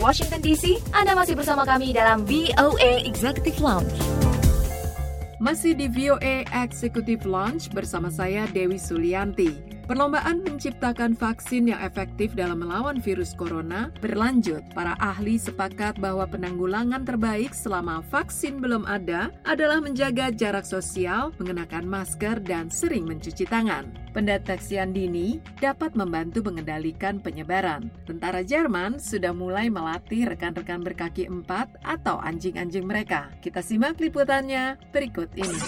Washington DC. Anda masih bersama kami dalam VOA Executive Lounge. Masih di VOA Executive Launch bersama saya Dewi Sulianti. Perlombaan menciptakan vaksin yang efektif dalam melawan virus corona berlanjut. Para ahli sepakat bahwa penanggulangan terbaik selama vaksin belum ada adalah menjaga jarak sosial, mengenakan masker, dan sering mencuci tangan. Pendeteksian dini dapat membantu mengendalikan penyebaran. Tentara Jerman sudah mulai melatih rekan-rekan berkaki empat atau anjing-anjing mereka. Kita simak liputannya berikut ini.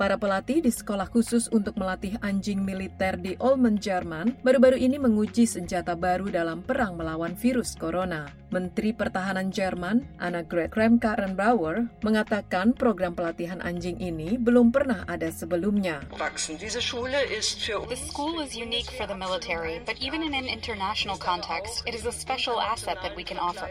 Para pelatih di sekolah khusus untuk melatih anjing militer di Ulm, Jerman, baru-baru ini menguji senjata baru dalam perang melawan virus corona. Menteri Pertahanan Jerman, Annegret Kramp-Karrenbauer, mengatakan program pelatihan anjing ini belum pernah ada sebelumnya. The school is unique for the military, but even in an international context, it is a special asset that we can offer.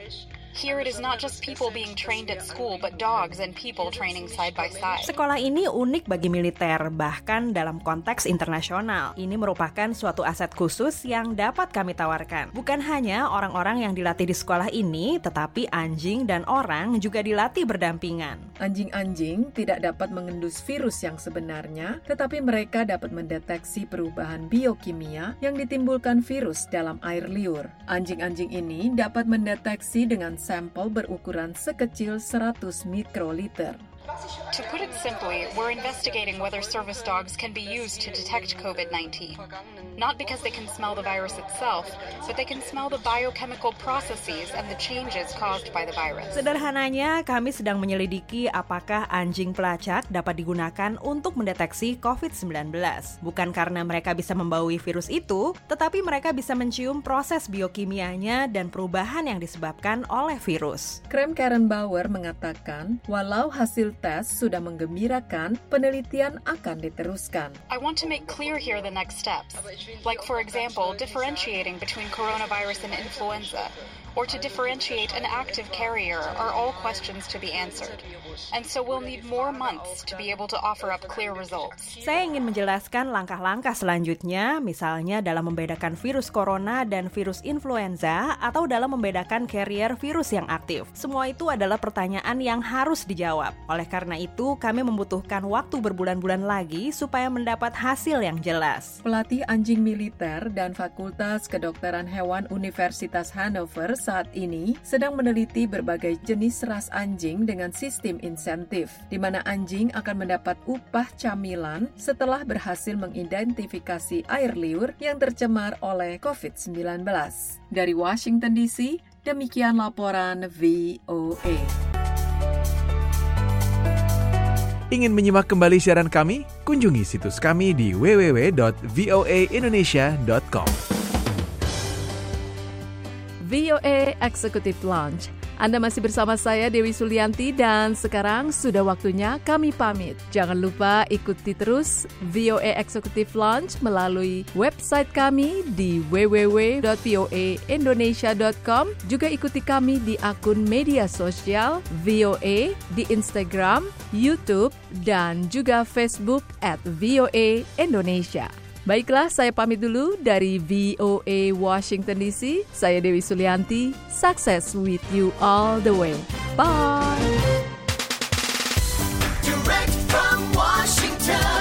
Here it is not just people being trained at school, but dogs and people training side by side. Sekolah ini unik bagi militer, bahkan dalam konteks internasional. Ini merupakan suatu aset khusus yang dapat kami tawarkan. Bukan hanya orang-orang yang dilatih di sekolah ini, tetapi anjing dan orang juga dilatih berdampingan. Anjing-anjing tidak dapat mengendus virus yang sebenarnya, tetapi mereka dapat mendeteksi perubahan biokimia yang ditimbulkan virus dalam air liur. Anjing-anjing ini dapat mendeteksi dengan sampel berukuran sekecil 100 mikroliter. To put it simply, we're investigating whether service dogs can be used to detect COVID 19. Not because they can smell the virus itself, but they can smell the biochemical processes and the changes caused by the virus. Sederhananya, kami sedang menyelidiki apakah anjing pelacak dapat digunakan untuk mendeteksi COVID-19. Bukan karena mereka bisa membawa virus itu, tetapi mereka bisa mencium proses biokimianya dan perubahan yang disebabkan oleh virus. Krem Karen Bauer mengatakan, walau hasil tes sudah menggembirakan, penelitian akan diteruskan. I want to make clear here the next steps. Like, for example, differentiating between coronavirus and influenza, or to differentiate an active carrier are all questions to be answered. And so we'll need more months to be able to offer up clear results. Saya ingin menjelaskan langkah-langkah selanjutnya, misalnya dalam membedakan virus corona dan virus influenza, atau dalam membedakan carrier virus yang aktif. Semua itu adalah pertanyaan yang harus dijawab. Oleh karena itu, kami membutuhkan waktu berbulan-bulan lagi supaya mendapat hasil yang jelas. Pelatih anjing militer dan Fakultas Kedokteran Hewan Universitas Hannover saat ini sedang meneliti berbagai jenis ras anjing dengan sistem insentif, di mana anjing akan mendapat upah camilan setelah berhasil mengidentifikasi air liur yang tercemar oleh COVID-19. Dari Washington DC, demikian laporan VOA. Ingin menyimak kembali siaran kami? Kunjungi situs kami di www.voaindonesia.com. VOA Executive Launch. Anda masih bersama saya Dewi Sulianti dan sekarang sudah waktunya kami pamit. Jangan lupa ikuti terus VOA Executive Launch melalui website kami di www.voaindonesia.com. Juga ikuti kami di akun media sosial VOA di Instagram, YouTube, dan juga Facebook at VOA Indonesia. Baiklah, saya pamit dulu dari VOA Washington DC. Saya Dewi Sulianti. Success with you all the way. Bye. Direct from Washington.